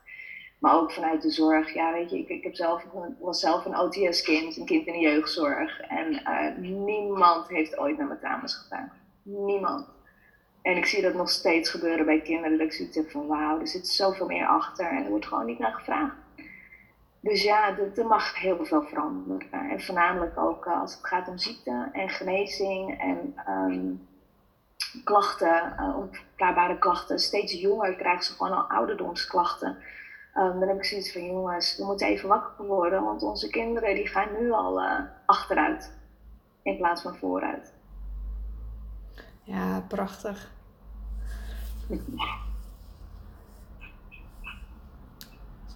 Maar ook vanuit de zorg. Ja, weet je, ik, ik heb zelf, was zelf een OTS-kind, een kind in de jeugdzorg. En uh, niemand heeft ooit naar mijn dames gedaan. Niemand. En ik zie dat nog steeds gebeuren bij kinderen. Dat ik zoiets heb van wauw, er zit zoveel meer achter. En er wordt gewoon niet naar gevraagd. Dus ja, er mag heel veel veranderen. En voornamelijk ook uh, als het gaat om ziekte en genezing en um, klachten, uh, onverklaarbare klachten. Steeds jonger krijgen ze gewoon al ouderdomsklachten. Um, dan heb ik zoiets van, jongens, we moeten even wakker worden, want onze kinderen die gaan nu al uh, achteruit in plaats van vooruit. Ja, prachtig.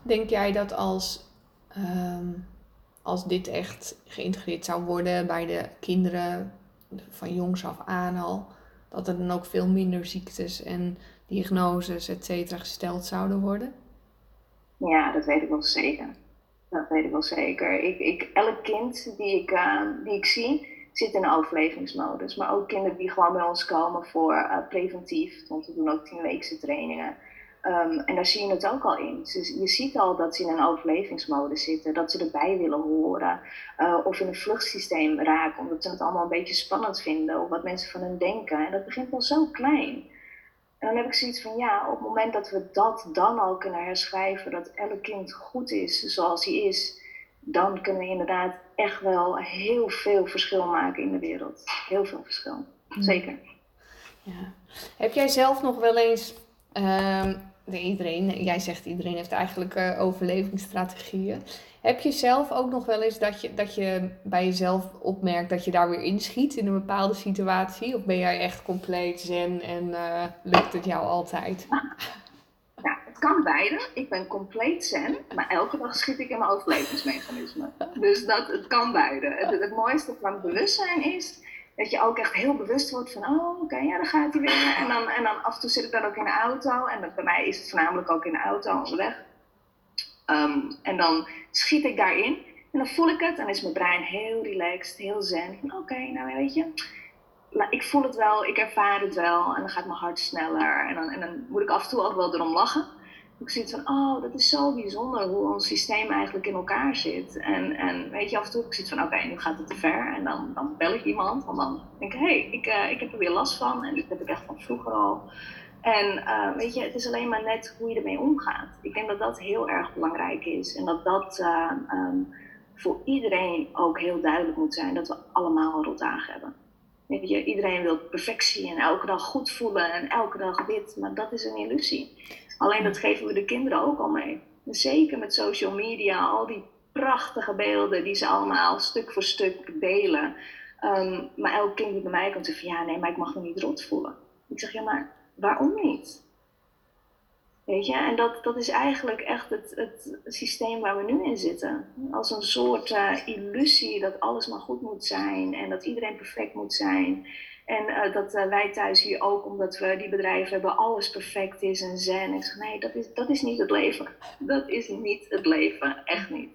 Denk jij dat als, um, als dit echt geïntegreerd zou worden bij de kinderen van jongs af aan al, dat er dan ook veel minder ziektes en diagnoses, et cetera, gesteld zouden worden? Ja, dat weet ik wel zeker. Dat weet ik wel zeker. Ik, ik, elk kind die ik, uh, die ik zie, zit in een overlevingsmodus. Maar ook kinderen die gewoon bij ons komen voor uh, preventief. Want we doen ook tienweekse trainingen. Um, en daar zie je het ook al in. Dus je ziet al dat ze in een overlevingsmodus zitten, dat ze erbij willen horen, uh, of in een vluchtsysteem raken, omdat ze het allemaal een beetje spannend vinden, of wat mensen van hen denken. En dat begint al zo klein. En dan heb ik zoiets van, ja, op het moment dat we dat dan al kunnen herschrijven, dat elk kind goed is zoals hij is, dan kunnen we inderdaad echt wel heel veel verschil maken in de wereld. Heel veel verschil, zeker. Ja. Heb jij zelf nog wel eens, ehm, iedereen, jij zegt iedereen heeft eigenlijk uh, overlevingsstrategieën. Heb je zelf ook nog wel eens dat je, dat je bij jezelf opmerkt dat je daar weer inschiet in een bepaalde situatie? Of ben jij echt compleet zen en uh, lukt het jou altijd? Ja, het kan beide. Ik ben compleet zen, maar elke dag schiet ik in mijn overlevingsmechanisme. Dus dat, het kan beide. Het, het mooiste van bewustzijn is dat je ook echt heel bewust wordt van, oh oké, ja, dan gaat hij weer. En dan, en dan af en toe zit ik dan ook in de auto. En bij mij is het voornamelijk ook in de auto onderweg. Um, en dan schiet ik daarin. En dan voel ik het. En is mijn brein heel relaxed, heel zen. Oké, nou weet je, ik voel het wel, ik ervaar het wel. En dan gaat mijn hart sneller. En dan, en dan moet ik af en toe ook wel erom lachen ik zie van, oh, dat is zo bijzonder hoe ons systeem eigenlijk in elkaar zit. En, en weet je, af en toe ik zit van, oké, nu gaat het te ver. En dan, dan bel ik iemand, want dan denk ik, hé, hey, ik, uh, ik heb er weer last van. En dit heb ik echt van vroeger al. En uh, weet je, het is alleen maar net hoe je ermee omgaat. Ik denk dat dat heel erg belangrijk is. En dat dat uh, um, voor iedereen ook heel duidelijk moet zijn, dat we allemaal rotdagen hebben. Weet je, iedereen wil perfectie en elke dag goed voelen en elke dag dit, maar dat is een illusie. Alleen dat geven we de kinderen ook al mee. Zeker met social media, al die prachtige beelden die ze allemaal stuk voor stuk delen. Um, maar elk kind die bij mij komt zegt van ja, nee, maar ik mag me niet rot voelen. Ik zeg ja, maar waarom niet? Weet je, en dat, dat is eigenlijk echt het, het systeem waar we nu in zitten. Als een soort uh, illusie dat alles maar goed moet zijn en dat iedereen perfect moet zijn. En uh, dat uh, wij thuis hier ook, omdat we die bedrijven hebben, alles perfect is en zen. Ik zeg, nee, dat is, dat is niet het leven. Dat is niet het leven, echt niet.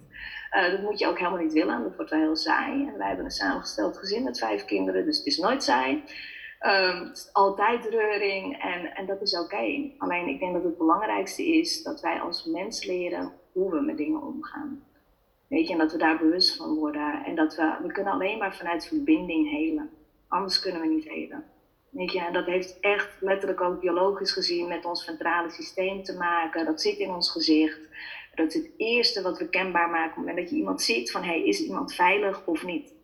Uh, dat moet je ook helemaal niet willen, dat wordt wel heel saai. En wij hebben een samengesteld gezin met vijf kinderen, dus het is nooit saai. Um, het is altijd reuring en, en dat is oké. Alleen ik denk dat het belangrijkste is dat wij als mens leren hoe we met dingen omgaan. Weet je, en dat we daar bewust van worden. En dat we, we kunnen alleen maar vanuit verbinding helen. Anders kunnen we niet helen. Weet je, dat heeft echt letterlijk ook biologisch gezien met ons ventrale systeem te maken. Dat zit in ons gezicht. Dat is het eerste wat we kenbaar maken op het moment dat je iemand ziet van hey, is iemand veilig of niet.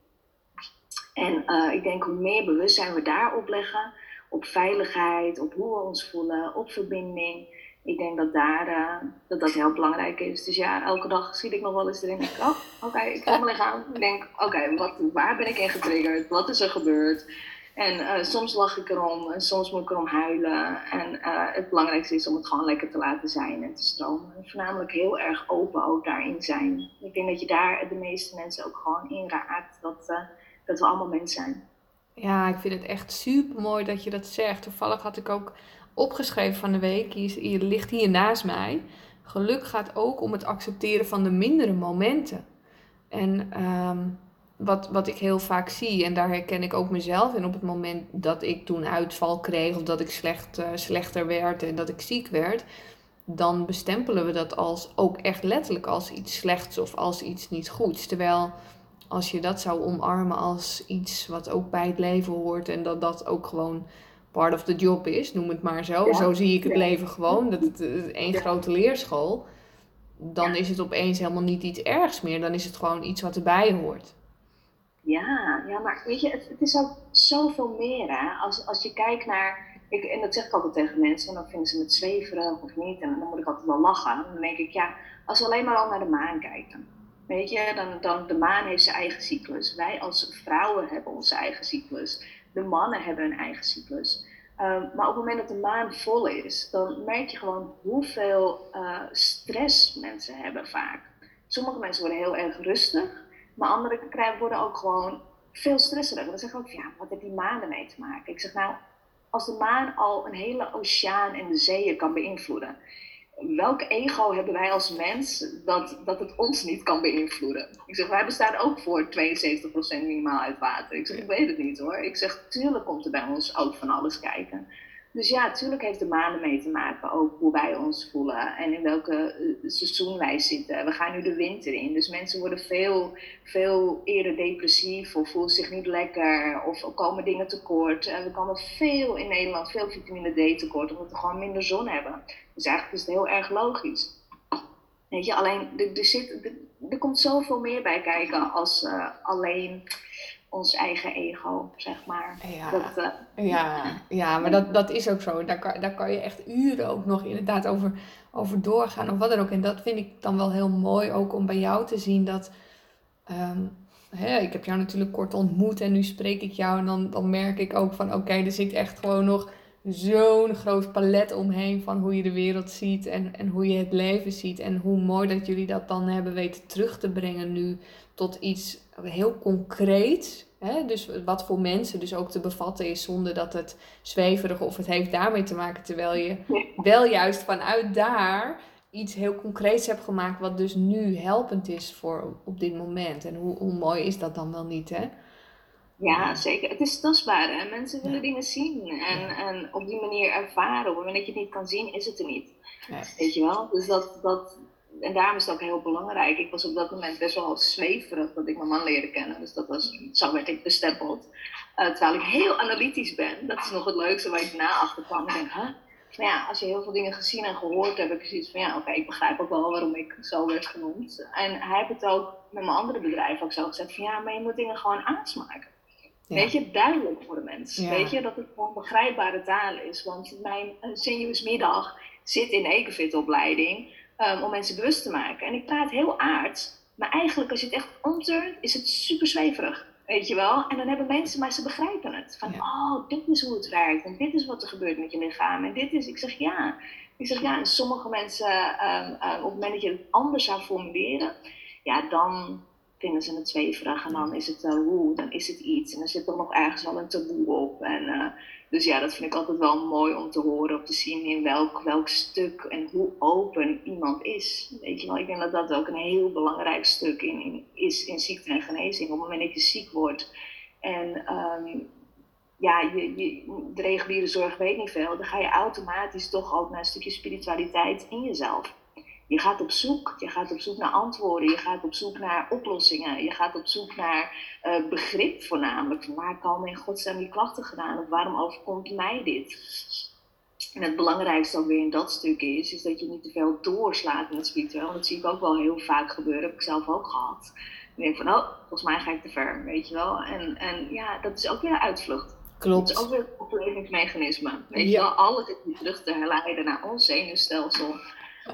En uh, ik denk hoe meer bewustzijn we daarop leggen, op veiligheid, op hoe we ons voelen, op verbinding. Ik denk dat daar, uh, dat, dat heel belangrijk is. Dus ja, elke dag zie ik nog wel eens erin. Ik oh, oké, ik ga mijn lichaam. Ik denk, oké, okay, waar ben ik in getriggerd? Wat is er gebeurd? En uh, soms lach ik erom en soms moet ik erom huilen. En uh, het belangrijkste is om het gewoon lekker te laten zijn en te stromen. En voornamelijk heel erg open ook daarin zijn. Ik denk dat je daar de meeste mensen ook gewoon in raakt. Dat, dat we allemaal mens zijn. Ja, ik vind het echt super mooi dat je dat zegt. Toevallig had ik ook opgeschreven van de week, hier, hier ligt hier naast mij. Geluk gaat ook om het accepteren van de mindere momenten. En um, wat, wat ik heel vaak zie, en daar herken ik ook mezelf in op het moment dat ik toen uitval kreeg of dat ik slecht, uh, slechter werd en dat ik ziek werd, dan bestempelen we dat als ook echt letterlijk als iets slechts of als iets niet goeds. Terwijl als je dat zou omarmen als iets wat ook bij het leven hoort en dat dat ook gewoon part of the job is, noem het maar zo. Zo zie ik het leven gewoon, dat het één grote leerschool. Dan is het opeens helemaal niet iets ergs meer, dan is het gewoon iets wat erbij hoort. Ja, ja maar weet je, het, het is ook zoveel meer. Hè? Als, als je kijkt naar, ik, en dat zeg ik altijd tegen mensen, dan vinden ze het zweverig of niet. En dan moet ik altijd wel lachen. Dan denk ik, ja, als we alleen maar al naar de maan kijken. Weet je, dan, dan de maan heeft zijn eigen cyclus. Wij als vrouwen hebben onze eigen cyclus. De mannen hebben een eigen cyclus. Um, maar op het moment dat de maan vol is, dan merk je gewoon hoeveel uh, stress mensen hebben vaak. Sommige mensen worden heel erg rustig. Maar anderen worden ook gewoon veel stresseriger. Dan zeggen ook, ja, wat heeft die maan ermee te maken? Ik zeg nou, als de maan al een hele oceaan en de zeeën kan beïnvloeden, welk ego hebben wij als mens dat, dat het ons niet kan beïnvloeden? Ik zeg, wij bestaan ook voor 72% minimaal uit water. Ik zeg, ik weet het niet hoor. Ik zeg, tuurlijk komt er bij ons ook van alles kijken. Dus ja, natuurlijk heeft de maan ermee te maken, ook hoe wij ons voelen en in welke eh, seizoen wij zitten. We gaan nu de winter in, dus mensen worden veel, veel eerder depressief of voelen zich niet lekker of komen dingen tekort. En we komen veel in Nederland, veel vitamine D tekort, omdat we gewoon minder zon hebben. Dus eigenlijk is het heel erg logisch. Weet je, alleen er, zit, er, komt zoveel meer bij kijken als uh, alleen ons eigen ego, zeg maar. Ja, Dat, eh, ja, ja maar dat, dat is ook zo. Daar kan, daar kan je echt uren ook nog inderdaad over, over doorgaan of wat dan ook. En dat vind ik dan wel heel mooi ook om bij jou te zien dat... ehm, hè, ik heb jou natuurlijk kort ontmoet en nu spreek ik jou en dan, dan merk ik ook van oké, er zit echt gewoon nog zo'n groot palet omheen van hoe je de wereld ziet en, en hoe je het leven ziet. En hoe mooi dat jullie dat dan hebben weten terug te brengen nu tot iets heel concreets. Hè? Dus wat voor mensen dus ook te bevatten is zonder dat het zweverig of het heeft daarmee te maken. Terwijl je wel juist vanuit daar iets heel concreets hebt gemaakt wat dus nu helpend is voor op dit moment. En hoe, hoe mooi is dat dan wel niet hè? Ja, zeker. Het is tastbaar en mensen willen Ja. dingen zien en, Ja. en op die manier ervaren. Op het moment dat je het niet kan zien, is het er niet. Ja. Weet je wel? Dus dat, dat, en daarom is het ook heel belangrijk. Ik was op dat moment best wel zweverig dat ik mijn man leerde kennen. Dus dat was, zo werd ik bestempeld. Eh, terwijl ik heel analytisch ben. Dat is nog het leukste waar ik na achter kwam. Ik denk, huh? Maar ja, als je heel veel dingen gezien en gehoord hebt, heb ik zoiets van ja, oké, ik begrijp ook wel waarom ik zo werd genoemd. En hij heeft het ook met mijn andere bedrijf ook zo gezegd van ja, maar je moet dingen gewoon aansmaken. Ja. Weet je, duidelijk voor de mens. Ja. Weet je, dat het gewoon begrijpbare taal is. Want mijn uh, Middag zit in Ecofit-opleiding um, om mensen bewust te maken. En ik praat heel aard, maar eigenlijk als je het echt omturnt, is het super zweverig. Weet je wel? En dan hebben mensen, maar ze begrijpen het. Van, Ja. oh, dit is hoe het werkt. En dit is wat er gebeurt met je lichaam. En dit is, ik zeg ja. Ik zeg ja, en sommige mensen, um, um, op het moment dat je het anders zou formuleren, ja, dan vinden ze het zweverig. En dan is het, uh, woe, dan is het iets. En dan zit er nog ergens wel een taboe op. En, uh, dus ja, dat vind ik altijd wel mooi om te horen, om te zien in welk, welk stuk en hoe open iemand is. Weet je wel, ik denk dat dat ook een heel belangrijk stuk in, is in ziekte en genezing. Op het moment dat je ziek wordt en um, ja, je, je, de reguliere zorg weet niet veel, dan ga je automatisch toch ook naar een stukje spiritualiteit in jezelf. Je gaat op zoek, je gaat op zoek naar antwoorden, je gaat op zoek naar oplossingen, je gaat op zoek naar uh, begrip voornamelijk. Waar komen in godsnaam die klachten gedaan of waarom overkomt mij dit? En het belangrijkste ook weer in dat stuk is, is dat je niet te veel doorslaat in het spiritueel. Dat zie ik ook wel heel vaak gebeuren, heb ik zelf ook gehad. Ik denk van, oh, volgens mij ga ik te ver, weet je wel. En, en ja, dat is ook weer uitvlucht. Klopt. Dat is ook weer een overlevingsmechanisme. Weet ja. je wel, alles is terug te herleiden naar ons zenuwstelsel.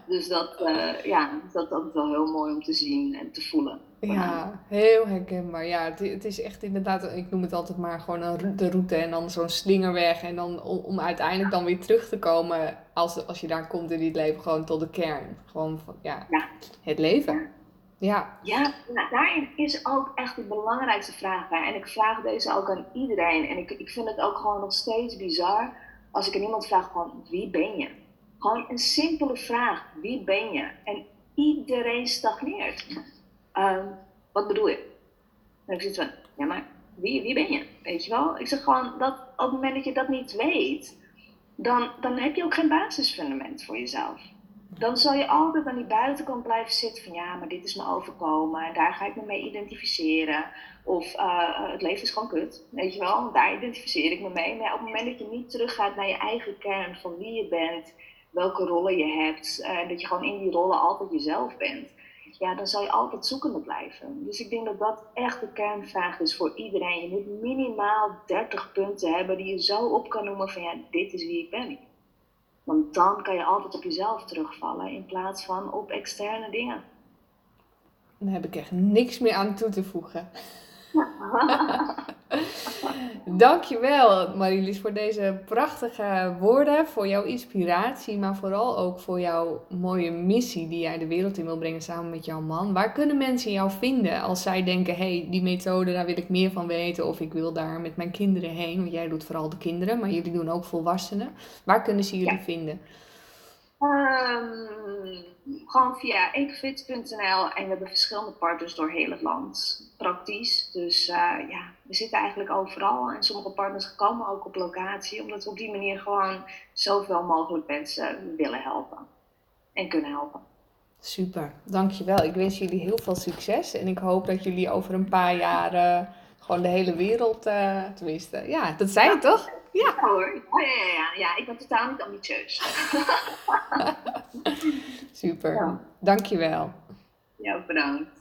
Dus dat, uh, ja, dat is altijd wel heel mooi om te zien en te voelen. Ja, heel herkenbaar. Ja, het, het, is echt inderdaad, ik noem het altijd maar gewoon een, de route en dan zo'n slingerweg. En dan om, om, uiteindelijk dan weer terug te komen, als, als je daar komt in dit leven, gewoon tot de kern. Gewoon van, ja, ja. het leven. Ja. Ja, nou, daarin is ook echt de belangrijkste vraag bij. En ik vraag deze ook aan iedereen. En ik, ik vind het ook gewoon nog steeds bizar als ik aan iemand vraag gewoon, wie ben je? Gewoon een simpele vraag, wie ben je? En iedereen stagneert. Um, wat bedoel je? En ik zit van, ja maar wie, wie ben je? Weet je wel? Ik zeg gewoon, dat op het moment dat je dat niet weet, dan, dan heb je ook geen basisfundament voor jezelf. Dan zal je altijd aan die buitenkant blijven zitten van ja, maar dit is me overkomen en daar ga ik me mee identificeren. Of uh, het leven is gewoon kut, weet je wel, daar identificeer ik me mee. Maar op het moment dat je niet teruggaat naar je eigen kern van wie je bent, welke rollen je hebt, en uh, dat je gewoon in die rollen altijd jezelf bent, ja, dan zal je altijd zoekende blijven. Dus ik denk dat dat echt de kernvraag is voor iedereen. Je moet minimaal 30 punten hebben die je zo op kan noemen van ja, dit is wie ik ben. Want dan kan je altijd op jezelf terugvallen in plaats van op externe dingen. Daar heb ik echt niks meer aan toe te voegen. Dankjewel Marilies voor deze prachtige woorden, voor jouw inspiratie, maar vooral ook voor jouw mooie missie die jij de wereld in wil brengen samen met jouw man. Waar kunnen mensen jou vinden als zij denken, hé, hey, die methode, daar wil ik meer van weten of ik wil daar met mijn kinderen heen, want jij doet vooral de kinderen, maar jullie doen ook volwassenen. Waar kunnen ze jullie ja. vinden? Um, gewoon via ecofit.nl en we hebben verschillende partners door heel het land. Praktisch. Dus uh, ja, we zitten eigenlijk overal en sommige partners komen ook op locatie, omdat we op die manier gewoon zoveel mogelijk mensen willen helpen en kunnen helpen. Super, dankjewel. Ik wens jullie heel veel succes en ik hoop dat jullie over een paar jaar gewoon de hele wereld, uh, tenminste, ja, dat zei je ja. toch? Ja. ja hoor, ja, ja, ja, ik ben totaal niet ambitieus. Super, dankjewel. Ja, bedankt.